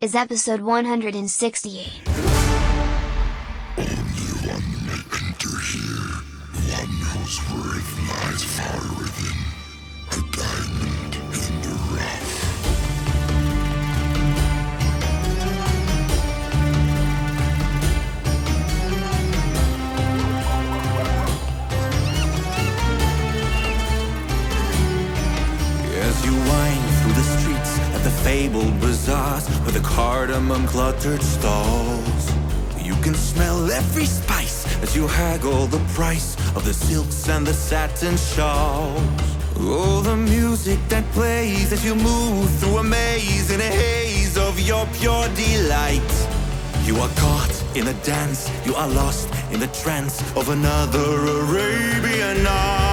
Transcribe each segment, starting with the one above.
is episode 168. Cluttered stalls, you can smell every spice as you haggle the price of the silks and the satin shawls. Oh, the music that plays as you move through a maze in a haze of your pure delight. You are caught in a dance, you are lost in the trance of another Arabian night.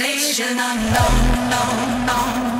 destination unknown, known, known.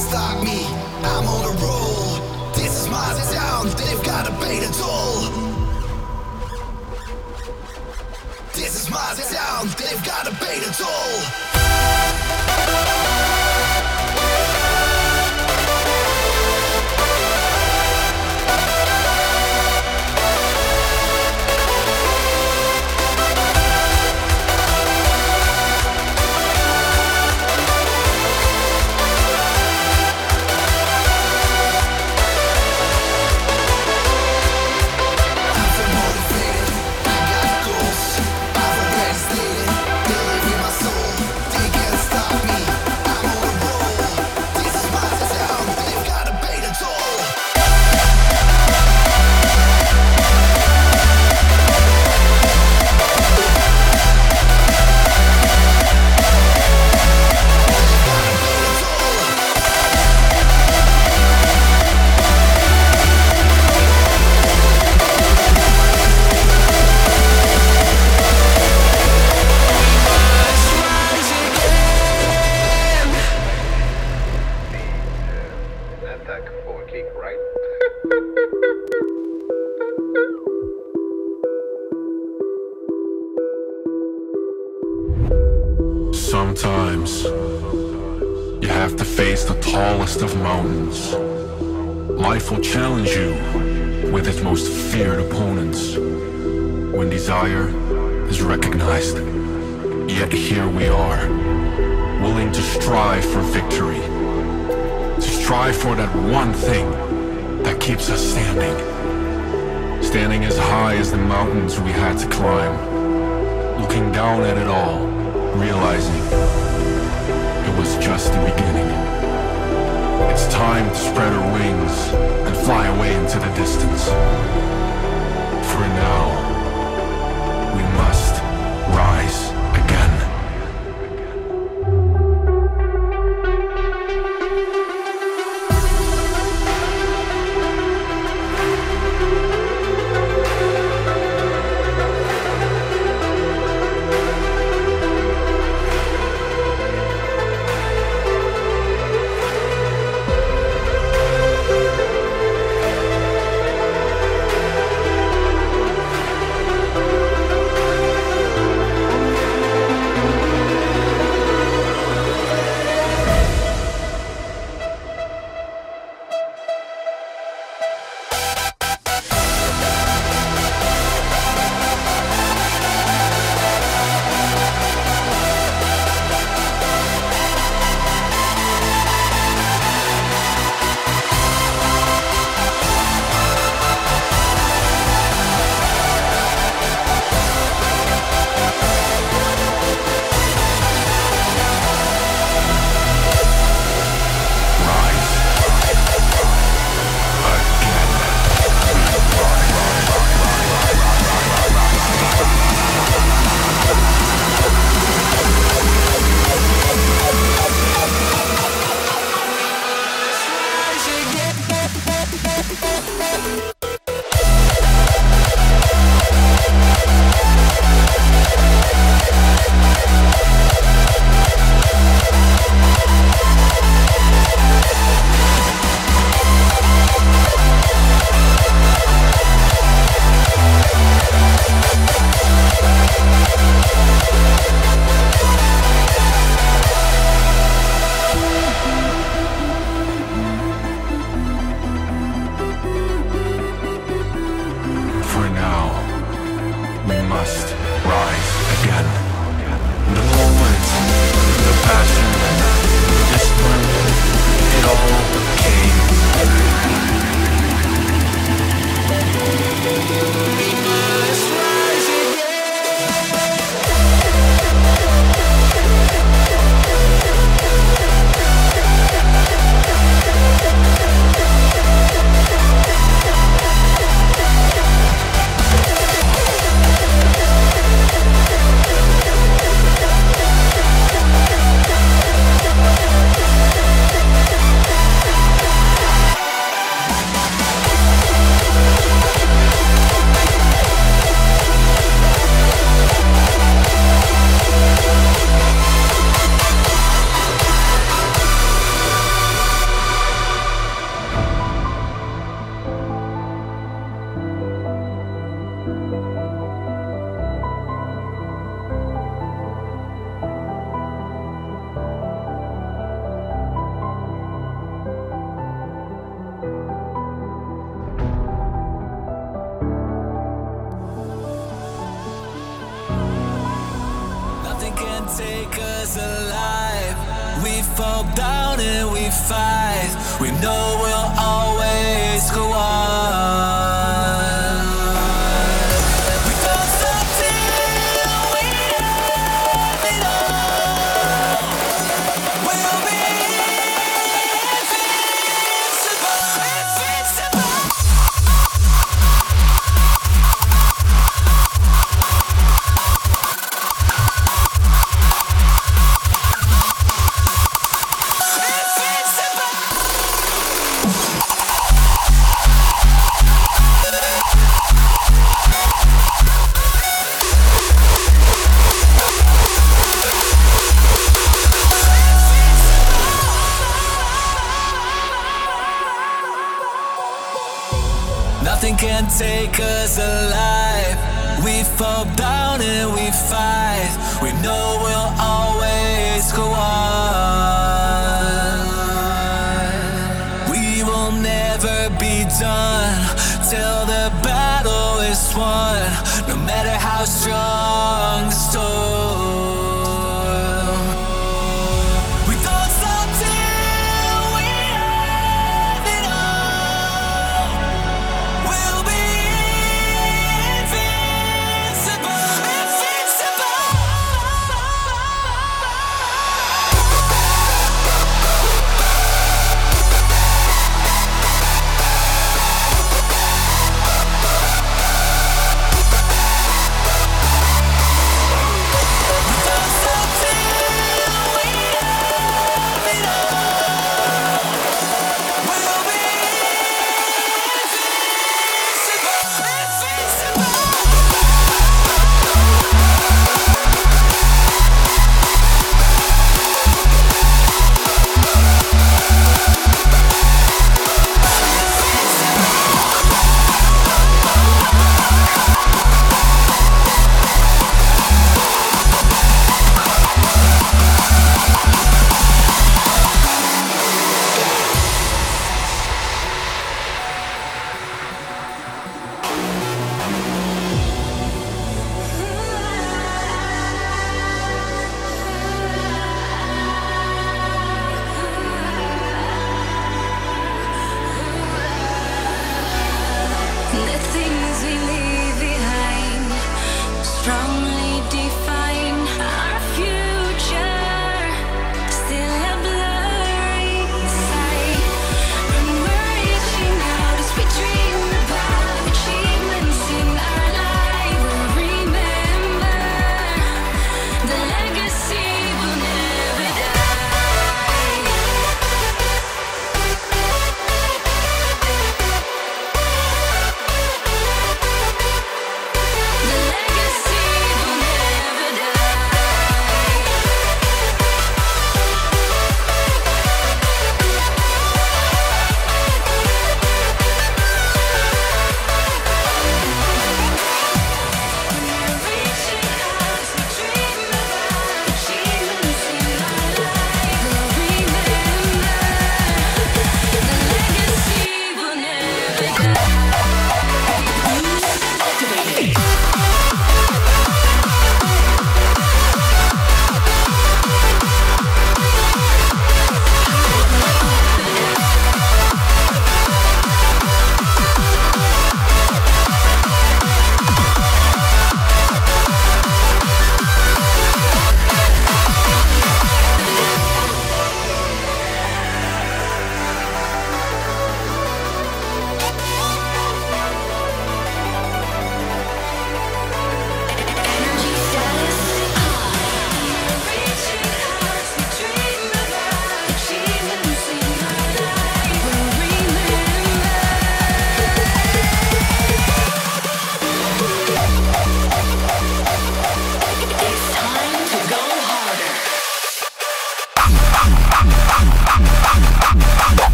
stop me. I'm on a roll. This is my town. They've got to pay the toll. This is my town. They've got to pay the toll. Its most feared opponents. When desire is recognized, yet here we are, willing to strive for victory. To strive for that one thing that keeps us standing. Standing as high as the mountains we had to climb. Looking down at it all, realizing it was just the beginning. It's time to spread her wings and fly away into the distance. For now, must rise again. The moment, the passion, the discipline, it all came. Nothing strong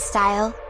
Style.